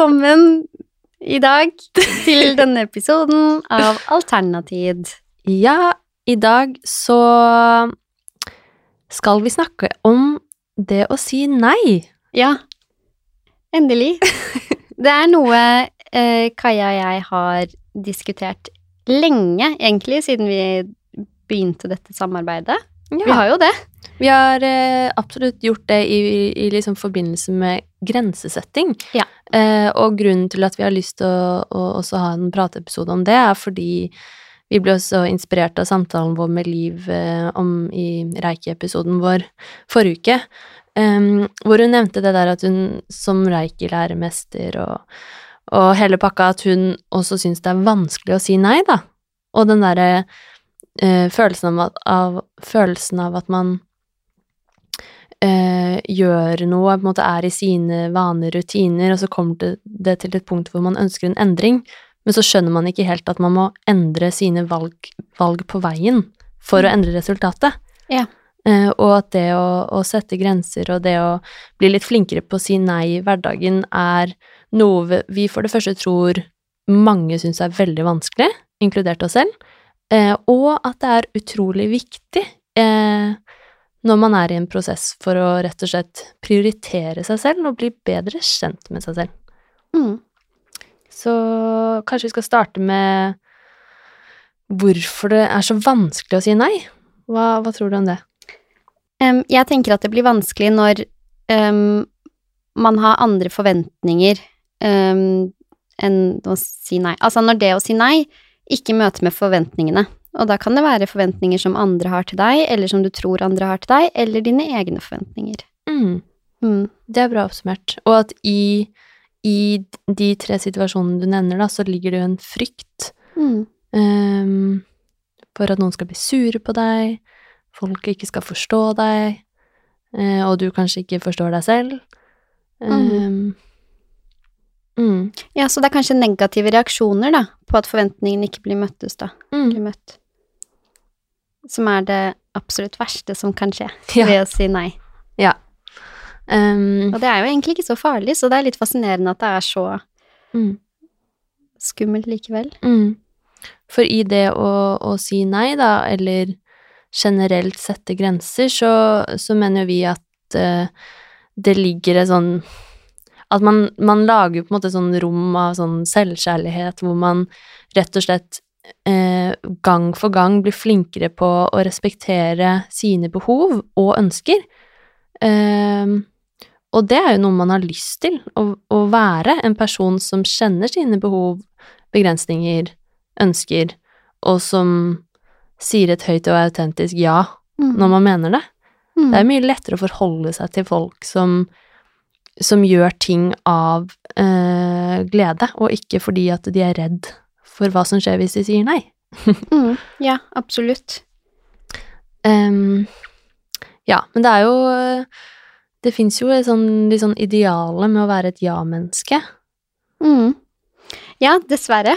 Velkommen i dag til denne episoden av Alternativ. Ja, i dag så skal vi snakke om det å si nei. Ja, endelig. Det er noe eh, Kaja og jeg har diskutert lenge, egentlig, siden vi begynte dette samarbeidet. Ja. Vi har jo det. Vi har eh, absolutt gjort det i, i liksom forbindelse med grensesetting. Ja. Eh, og grunnen til at vi har lyst til å, å også ha en prateepisode om det, er fordi vi ble også inspirert av samtalen vår med Liv eh, om i Reiki-episoden vår forrige uke, hvor hun nevnte det der at hun som Reiki-læremester og, og hele pakka, at hun også syns det er vanskelig å si nei, da. Og den derre eh, følelsen, av at, av, følelsen av at man eh, gjør noe, på en måte er i sine vaner, rutiner, og så kommer det, det til et punkt hvor man ønsker en endring, men så skjønner man ikke helt at man må endre sine valg, valg på veien for å endre resultatet. Ja. Eh, og at det å, å sette grenser og det å bli litt flinkere på å si nei i hverdagen er noe vi- for det første tror mange syns er veldig vanskelig, inkludert oss selv, og at det er utrolig viktig eh, når man er i en prosess for å rett og slett prioritere seg selv og bli bedre kjent med seg selv. Mm. Så kanskje vi skal starte med hvorfor det er så vanskelig å si nei. Hva, hva tror du om det? Um, jeg tenker at det blir vanskelig når um, man har andre forventninger um, enn å si nei. Altså når det å si nei ikke møte med forventningene. Og da kan det være forventninger som andre har til deg, eller som du tror andre har til deg, eller dine egne forventninger. Mm, Mm. det er bra oppsummert. Og at i, i de tre situasjonene du nevner, da, så ligger det jo en frykt Mm. um, for at noen skal bli sure på deg, folk ikke skal forstå deg, eh, og du kanskje ikke forstår deg selv. Um, Ja, så det er kanskje negative reaksjoner, da, på at forventningene ikke blir møttes, da. mm, Blir møtt. Som er det absolutt verste som kan skje Ja. ved å si nei. ehm, Og det er jo egentlig ikke så farlig, så det er litt fascinerende at det er så mm. skummelt likevel. Mm. For i det å, å si nei, da, eller generelt sette grenser, så, så mener vi at uh, det ligger et sånn At man, man lager på en måte sånn rom av sånn selvkjærlighet hvor man rett og slett eh, gang for gang blir flinkere på å respektere sine behov og ønsker. Eh, og det er jo noe man har lyst til, å, å være en person som kjenner sine behov, begrensninger, ønsker, og som sier et høyt og autentisk ja når man mener det. Mm. Det er mye lettere å forholde seg til folk som, som gjør ting av eh, glede, og ikke fordi at de er redd for hva som skjer hvis de sier nei. Mm. Ja, absolutt. Um, ja, men det er jo Det fins jo et sånn, litt sånn ideale med å være et ja-menneske. Mm. Ja, dessverre.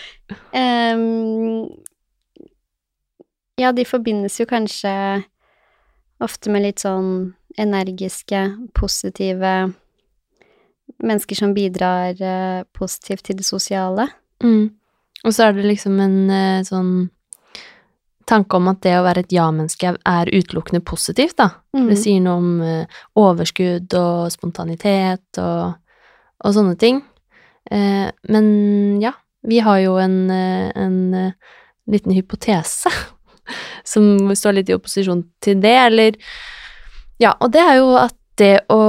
um, ja, de forbindes jo kanskje ofte med litt sånn energiske, positive mennesker som bidrar eh, positivt til det sosiale. Mm. Og så er det liksom en eh, sånn tanke om at det å være et ja-menneske er utelukkende positivt, da. Mm. Det sier noe om eh, overskudd og spontanitet og, og sånne ting. Eh, men ja, vi har jo en, eh, en eh, liten hypotese som står litt i opposisjon til det, eller Ja, og det er jo at det å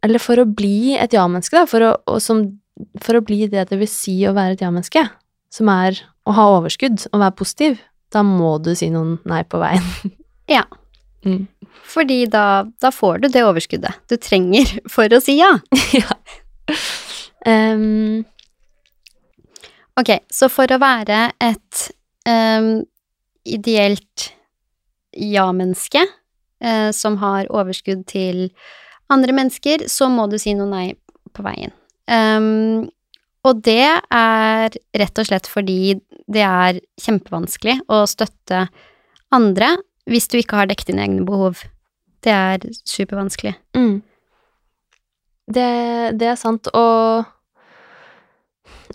Eller for å bli et ja-menneske, da, for å, og som, for å bli det det vil si å være et ja-menneske, som er å ha overskudd og være positiv, da må du si noen nei på veien. Ja. Mm. Fordi da, da får du det overskuddet du trenger for å si ja. ja. Um, Ok, så for å være et um, ideelt ja-menneske eh, som har overskudd til andre mennesker, så må du si noe nei på veien. Um, og det er rett og slett fordi det er kjempevanskelig å støtte andre hvis du ikke har dekket dine egne behov. Det er supervanskelig. mm. Det, det er sant, og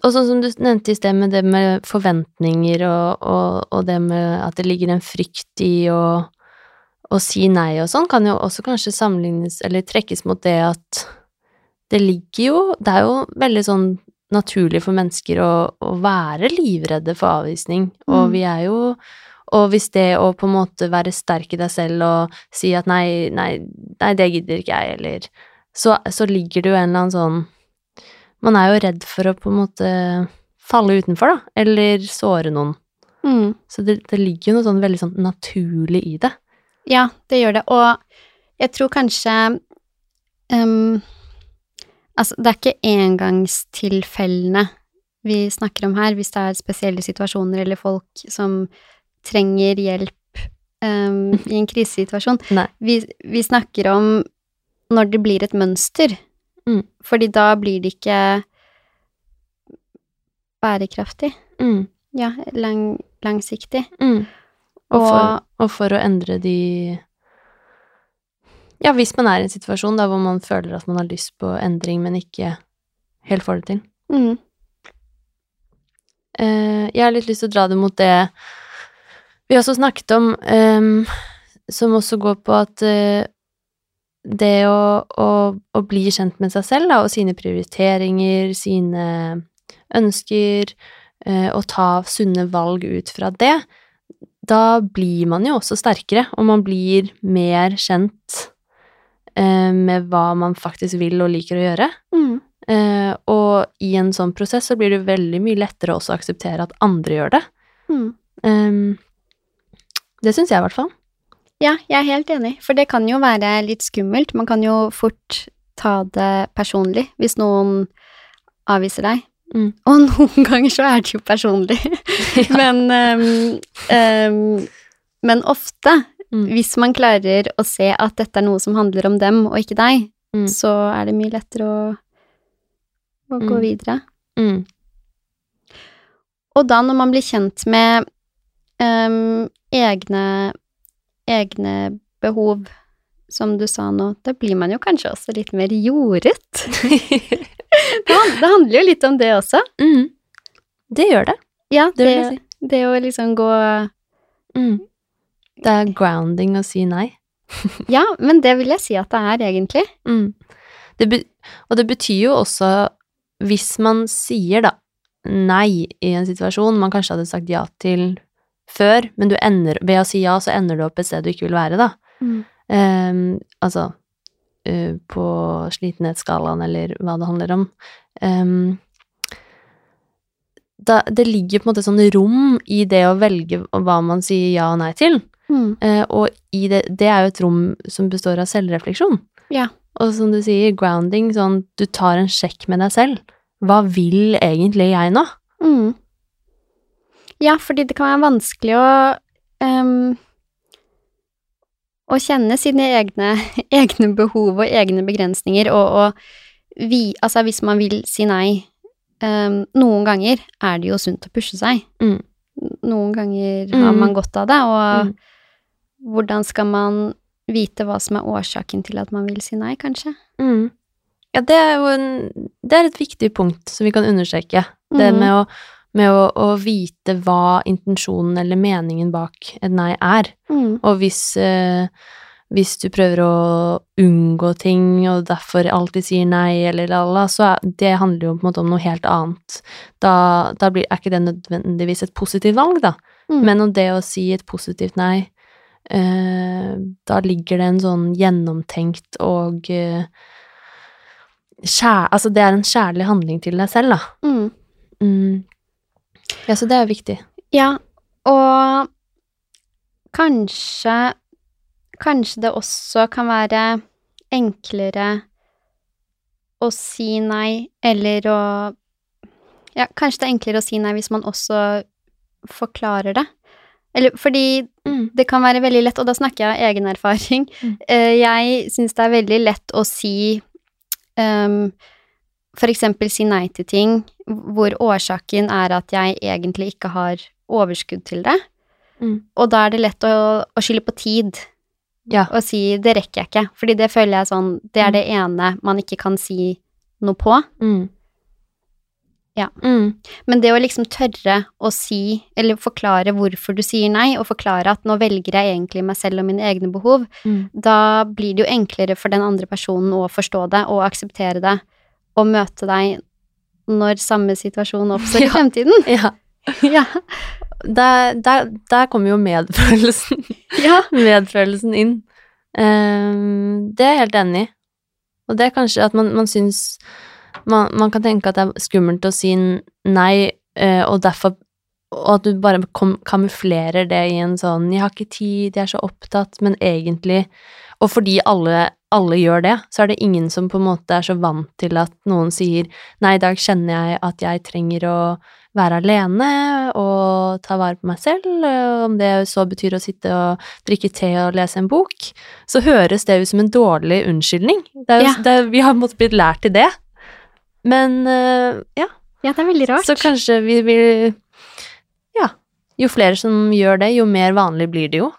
og sånn som du nevnte i sted med det med forventninger og, og, og det med at det ligger en frykt i å, å si nei og sånn, kan jo også kanskje sammenlignes eller trekkes mot det at det ligger jo Det er jo veldig sånn naturlig for mennesker å, å være livredde for avvisning, og Mm. vi er jo Og hvis det å på en måte være sterk i deg selv og si at nei, nei, nei, det gidder ikke jeg, eller så, så ligger det jo en eller annen sånn Man er jo redd for å på en måte falle utenfor, da, eller såre noen. Mm. Så det, det ligger jo noe sånn veldig sånn naturlig i det. Ja, det gjør det, og jeg tror kanskje um, Altså, det er ikke engangstilfellene vi snakker om her, hvis det er spesielle situasjoner eller folk som trenger hjelp um, i en krisesituasjon. Nei. Vi, vi snakker om når det blir et mønster, Mm. fordi da blir det ikke bærekraftig. Mm. Ja, lang, langsiktig. Mm. Og, for, og for å endre de Ja, hvis man er i en situasjon da hvor man føler at man har lyst på endring, men ikke helt får det til. Mm. Uh, jeg har litt lyst til å dra det mot det vi også snakket om, um, som også går på at uh, det å, å, å bli kjent med seg selv da, og sine prioriteringer, sine ønsker, uh, og ta sunne valg ut fra det, da blir man jo også sterkere, og man blir mer kjent eh, med hva man faktisk vil og liker å gjøre. Mm. Eh, og i en sånn prosess så blir det veldig mye lettere også å akseptere at andre gjør det. Mm. Eh, det syns jeg i hvert fall. Ja, jeg er helt enig, for det kan jo være litt skummelt. Man kan jo fort ta det personlig hvis noen avviser deg. Mm. Og noen ganger så er det jo personlig. men, um, um, men ofte, Mm. hvis man klarer å se at dette er noe som handler om dem og ikke deg, Mm. så er det mye lettere å, å gå Mm. videre. Mm. Og da når man blir kjent med um, egne, egne behov, som du sa nå, da blir man jo kanskje også litt mer jordet. Det, handler jo litt om det også. mm. Det gjør det, Ja, det det, si. det å liksom gå Mm. Det er grounding å si nei. Ja, men det vil jeg si at det er, egentlig. Mm. Det be og det betyr jo også, hvis man sier da nei i en situasjon man kanskje hadde sagt ja til før, men du ender, ved å si ja, så ender du opp et sted du ikke vil være, da. Ehm, altså eh, på slitenhetsskalaen, eller hva det handler om. Um, da, det ligger på en måte sånn rom i det å velge hva man sier ja og nei til. Mm. Uh, og i det, det er jo et rom som består av selvrefleksjon. Ja. Og som du sier, grounding, sånn du tar en sjekk med deg selv. Hva vil egentlig jeg nå? Mm. Ja, fordi det kan være vanskelig å ehm, Å kjenne sine egne, egne behov og egne begrensninger, og, og vi, altså hvis man vil si nei um, Noen ganger er det jo sunt å pushe seg. Mm. Noen ganger har Mm. man godt av det, og Mm. hvordan skal man vite hva som er årsaken til at man vil si nei, kanskje? Mm. Ja, det er jo en, det er et viktig punkt som vi kan understreke. Det Mhm. med, å, med å, å vite hva intensjonen eller meningen bak et nei er. Mm. Og hvis, eh, hvis du prøver å unngå ting og derfor alltid sier nei eller la-la, så er, det handler jo på en måte om noe helt annet. Da, da blir, er ikke det nødvendigvis et positivt valg, da. Mm. Men om det å si et positivt nei, eh, da ligger det en sånn gjennomtenkt og eh, kjær, Altså, det er en kjærlig handling til deg selv, da. Mm. Ja, så det er viktig. Ja, og kanskje Kanskje det også kan være enklere å si nei, eller å Ja, kanskje det er enklere å si nei hvis man også forklarer det. Eller fordi Mm. det kan være veldig lett, og da snakker jeg av egen erfaring. Mm. Eh, Jeg syns det er veldig lett å si um, For eksempel si nei til ting hvor årsaken er at jeg egentlig ikke har overskudd til det. Mm. Og da er det lett å, å skylde på tid. Ja. og si 'det rekker jeg ikke', fordi det føler jeg sånn Det er Mm. det ene man ikke kan si noe på. Mm. Ja. Mm. Men det å liksom tørre å si, eller forklare hvorfor du sier nei, og forklare at nå velger jeg egentlig meg selv og mine egne behov, Mm. da blir det jo enklere for den andre personen å forstå det og akseptere det, og møte deg når samme situasjon oppstår i fremtiden. Ja. ja. Der, der, der kommer jo medfølelsen, ja. medfølelsen inn. Um, det er jeg helt enig i. Og det er kanskje at man, man syns man, man kan tenke at det er skummelt å si nei, uh, og derfor og at du bare kom, kamuflerer det i en sånn 'jeg har ikke tid, jeg er så opptatt', men egentlig Og fordi alle, alle gjør det, så er det ingen som på en måte er så vant til at noen sier 'nei, i dag kjenner jeg at jeg trenger å være alene og ta vare på meg selv', om det så betyr å sitte og drikke te og lese en bok, så høres det ut som en dårlig unnskyldning. Det jo, Ja. er, vi har måttet blitt lært til det. Men eh, ja, ja, det er veldig rart. så kanskje vi vil Ja. Jo flere som gjør det, jo mer vanlig blir det jo.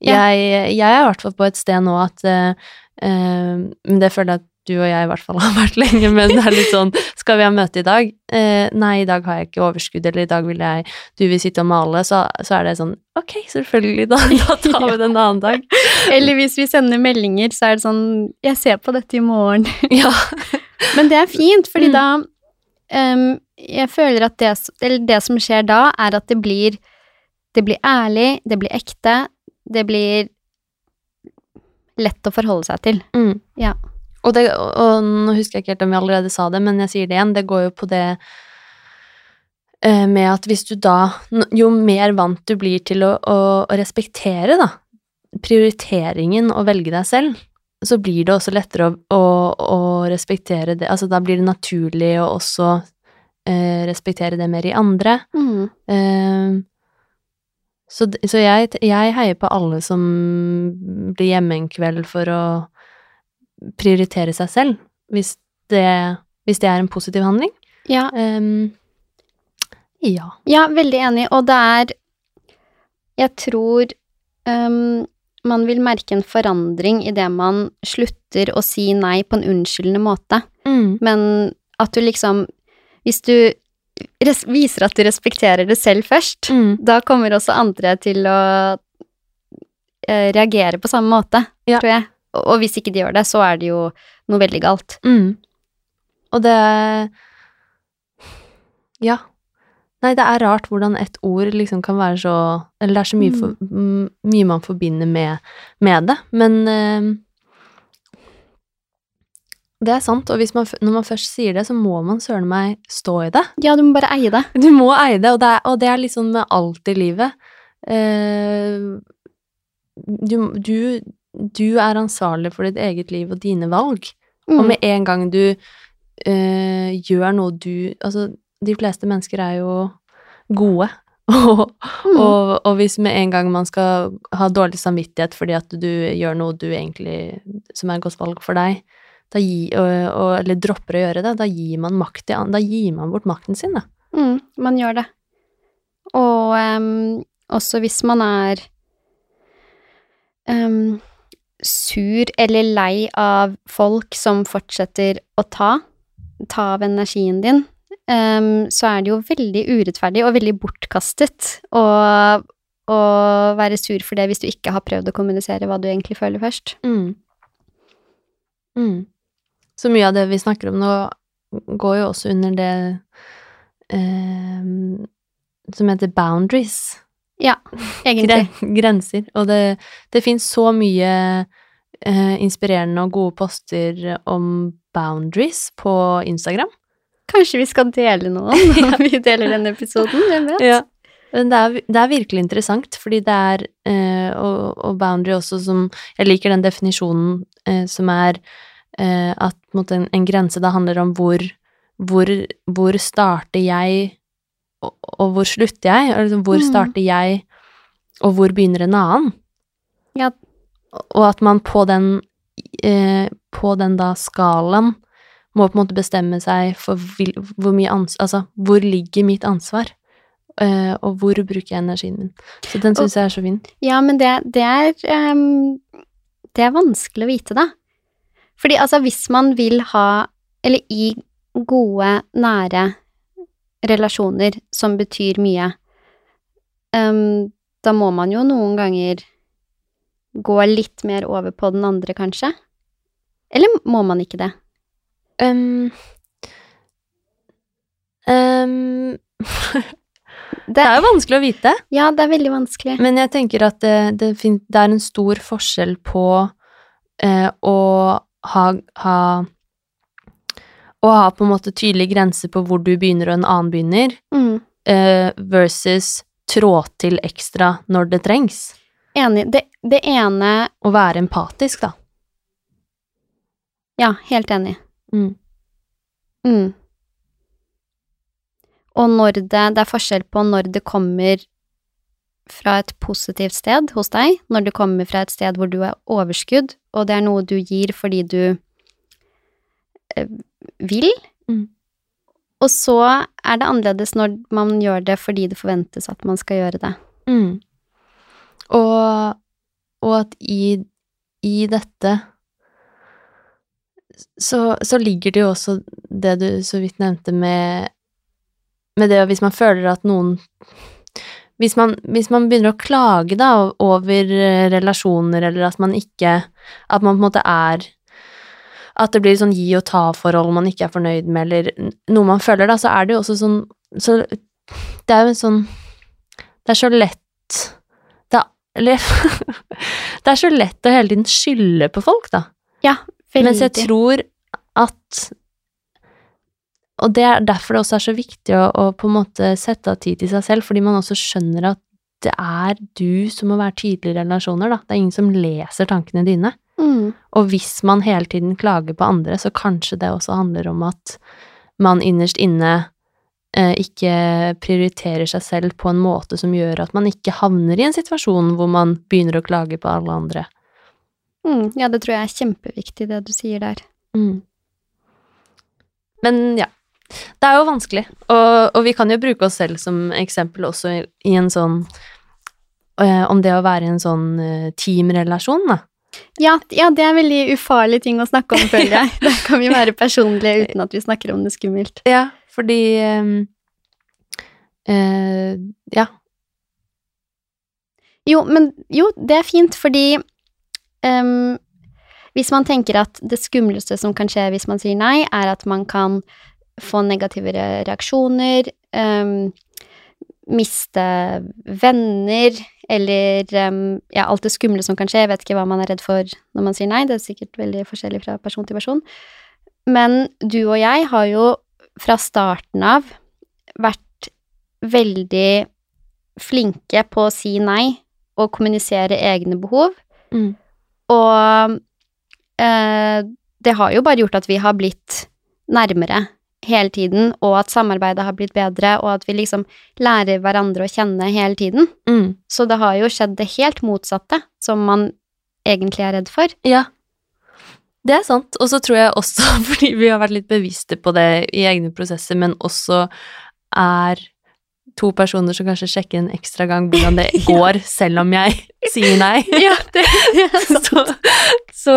Ja. Jeg, jeg er i hvert fall på et sted nå at eh, Men det føler jeg at du og jeg i hvert fall har vært lenge, men det er litt sånn Skal vi ha møte i dag? Eh, nei, i dag har jeg ikke overskudd, eller i dag vil jeg Du vil sitte og male, så, så er det sånn Ok, selvfølgelig, da, da tar vi det en annen dag. Eller hvis vi sender meldinger, så er det sånn 'Jeg ser på dette i morgen'. Ja. Men det er fint, fordi Mm. da um, Jeg føler at det, eller det som skjer da, er at det blir Det blir ærlig, det blir ekte, det blir lett å forholde seg til. Mm. Ja. Og, det, og, nå husker jeg ikke helt om jeg allerede sa det, men jeg sier det igjen, det går jo på det eh, med at hvis du da Jo mer vant du blir til å, å, å respektere, da, prioriteringen å velge deg selv, så blir det også lettere å, å respektere det Altså da blir det naturlig å også eh, respektere det mer i andre. Mm. Eh, så så jeg, jeg heier på alle som blir hjemme en kveld for å prioritere seg selv, hvis det, hvis det er en positiv handling. Ja, Um, ja. ja, veldig enig, og det er Jeg tror um, man vil merke en forandring idet man slutter å si nei på en unnskyldende måte. Mm. Men at du liksom Hvis du viser at du respekterer det selv først, Mm. da kommer også andre til å eh, reagere på samme måte, Ja. tror jeg. Og, og hvis ikke de gjør det, så er det jo noe veldig galt. Mm. Og det Ja. Nei, det er rart hvordan et ord liksom kan være så Eller det er så mye, for, mye man forbinder med, med det, men eh, Det er sant, og hvis man, når man først sier det, så må man søren meg stå i det. Ja, du må bare eie det. Du må eie det, og det er, og det er liksom med alt i livet. Uh, du, du, du er ansvarlig for ditt eget liv og dine valg. Og Mm. med en gang du uh, gjør noe du Altså, de fleste mennesker er jo gode. og, Mm. og, og hvis med en gang man skal ha dårlig samvittighet fordi at du gjør noe du egentlig som er et godt valg for deg, gi, og, og, eller dropper å gjøre det, da gir man makt Da gir man bort makten sin, da. Mm, man gjør det. Og um, også hvis man er um, sur eller lei av folk som fortsetter å ta, ta av energien din, um, så er det jo veldig urettferdig og veldig bortkastet å, å være sur for det hvis du ikke har prøvd å kommunisere hva du egentlig føler først. Mm. Mm. Så mye av det vi snakker om nå, går jo også under det eh, som heter boundaries. Ja, Egentlig. Grenser. Og det, det fins så mye eh, inspirerende og gode poster om boundaries på Instagram. Kanskje vi skal dele noen når vi deler denne episoden, hvem vet? Ja. Men det er, det er virkelig interessant, fordi det er eh, og, og boundary også som Jeg liker den definisjonen eh, som er eh, at mot en, en, en grense da handler om hvor, hvor, hvor starter jeg, og, og hvor slutter jeg? Altså, hvor Mhm. starter jeg, og hvor begynner en annen? Ja. Og at man på den, eh, på den da skalaen må på en måte bestemme seg for vil, hvor mye ansvar Altså, hvor ligger mitt ansvar? Eh, og hvor bruker jeg energien min? Så den syns jeg er så fin. Ja, men det, det er um, Det er vanskelig å vite, da. Fordi altså, hvis man vil ha Eller i gode, nære relasjoner som betyr mye, um, da må man jo noen ganger gå litt mer over på den andre, kanskje? Eller må man ikke det? Um, um, det er jo vanskelig å vite, Ja, det er veldig vanskelig. men jeg tenker at det, det, det er en stor forskjell på eh, å ha, ha Å ha på en måte tydelige grenser på hvor du begynner og en annen begynner, Mm. uh, versus trå til ekstra når det trengs. Enig. Det, det ene Å være empatisk, da. Ja, helt enig. Mm. Mm. Og når det Det er forskjell på når det kommer fra et positivt sted hos deg, når det kommer fra et sted hvor du er overskudd, og det er noe du gir fordi du eh, vil. Mm. Og så er det annerledes når man gjør det fordi det forventes at man skal gjøre det. Mm. Og, og at i, i dette så, så ligger det jo også det du så vidt nevnte med, med det hvis man føler at noen hvis man, hvis man begynner å klage da over eh, relasjoner, eller at man ikke At man på en måte er At det blir sånn gi og ta-forhold man ikke er fornøyd med, eller noe man føler, da, så er det jo også sånn så Det er jo en sånn Det er så lett det er, Eller Det er så lett å hele tiden skylde på folk, da. Ja, veldig. Mens jeg tror at Og det er derfor det også er så viktig å, å på en måte sette av tid til seg selv, fordi man også skjønner at det er du som må være tydelig i relasjoner, da. Det er ingen som leser tankene dine. mm. Og hvis man hele tiden klager på andre, så kanskje det også handler om at man innerst inne eh, ikke prioriterer seg selv på en måte som gjør at man ikke havner i en situasjon hvor man begynner å klage på alle andre. Mm. Ja, det tror jeg er kjempeviktig, det du sier der. Mm. Men ja, det er jo vanskelig, og, og vi kan jo bruke oss selv som eksempel også i, i en sånn eh, Om det å være i en sånn eh, teamrelasjon, da. Ja, ja, det er en veldig ufarlig ting å snakke om, føler jeg. Der kan vi være personlige uten at vi snakker om det skummelt. Ja, fordi eh, Ja. Jo, men jo, det er fint, fordi ehm, hvis man tenker at det skumleste som kan skje hvis man sier nei, er at man kan få negative reaksjoner, um, miste venner, eller um, ja, alt det skumle som kan skje. Jeg vet ikke hva man er redd for når man sier nei, det er sikkert veldig forskjellig fra person til person. Men du og jeg har jo fra starten av vært veldig flinke på å si nei og kommunisere egne behov. Mm. Og eh, det har jo bare gjort at vi har blitt nærmere hele tiden, og at samarbeidet har blitt bedre, og at vi liksom lærer hverandre å kjenne hele tiden. Mm. Så det har jo skjedd det helt motsatte, som man egentlig er redd for. Ja. Det er sant. Og så tror jeg også, fordi vi har vært litt bevisste på det i egne prosesser, men også er to personer som kanskje sjekker en ekstra gang hvordan det Ja. går, selv om jeg sier nei. Ja, det, er Så, så,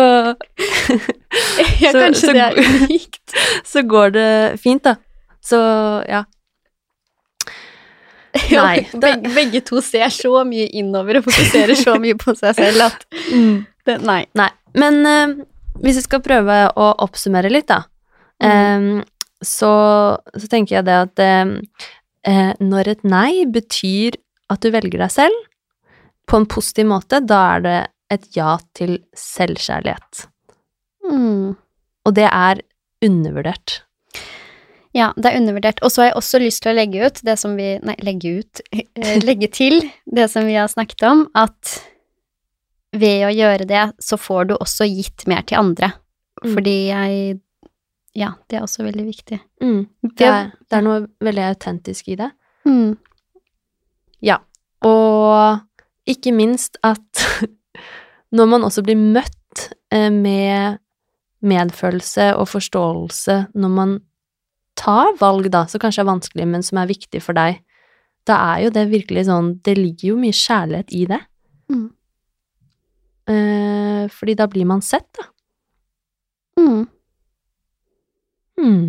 Ja, kanskje så- det er unikt. så går det fint, da. Så ja. Nei, begge, begge to ser så mye innover og fokuserer så mye på seg selv at det, Nei. Nei. Men uh, hvis vi skal prøve å oppsummere litt, da, Mm. um, så, så tenker jeg det at eh, når et nei betyr at du velger deg selv på en positiv måte, da er det et ja til selvkjærlighet. Mm. Og det er undervurdert. Ja, det er undervurdert. Og så har jeg også lyst til å legge ut det som vi Nei, legge ut. eh, legge til det som vi har snakket om, at ved å gjøre det, så får du også gitt mer til andre. Mm. Fordi jeg Ja, det er også veldig viktig. Mm. Det, er, det er noe veldig autentisk i det. Mm. Ja, og ikke minst at når man også blir møtt eh, med medfølelse og forståelse når man tar valg, da, som kanskje er vanskelig, men som er viktig for deg, da er jo det virkelig sånn Det ligger jo mye kjærlighet i det. Mm. Eh, fordi da blir man sett, da. Mm. Hmm.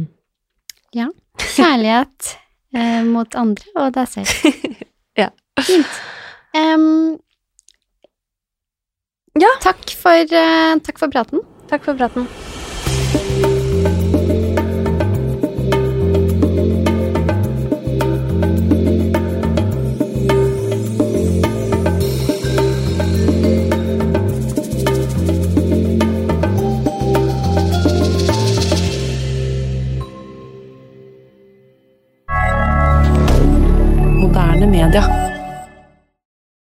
Kjærlighet eh, mot andre og deg selv. Ja. Fint. Em, Ja. Takk for, uh, takk for praten. Takk for praten.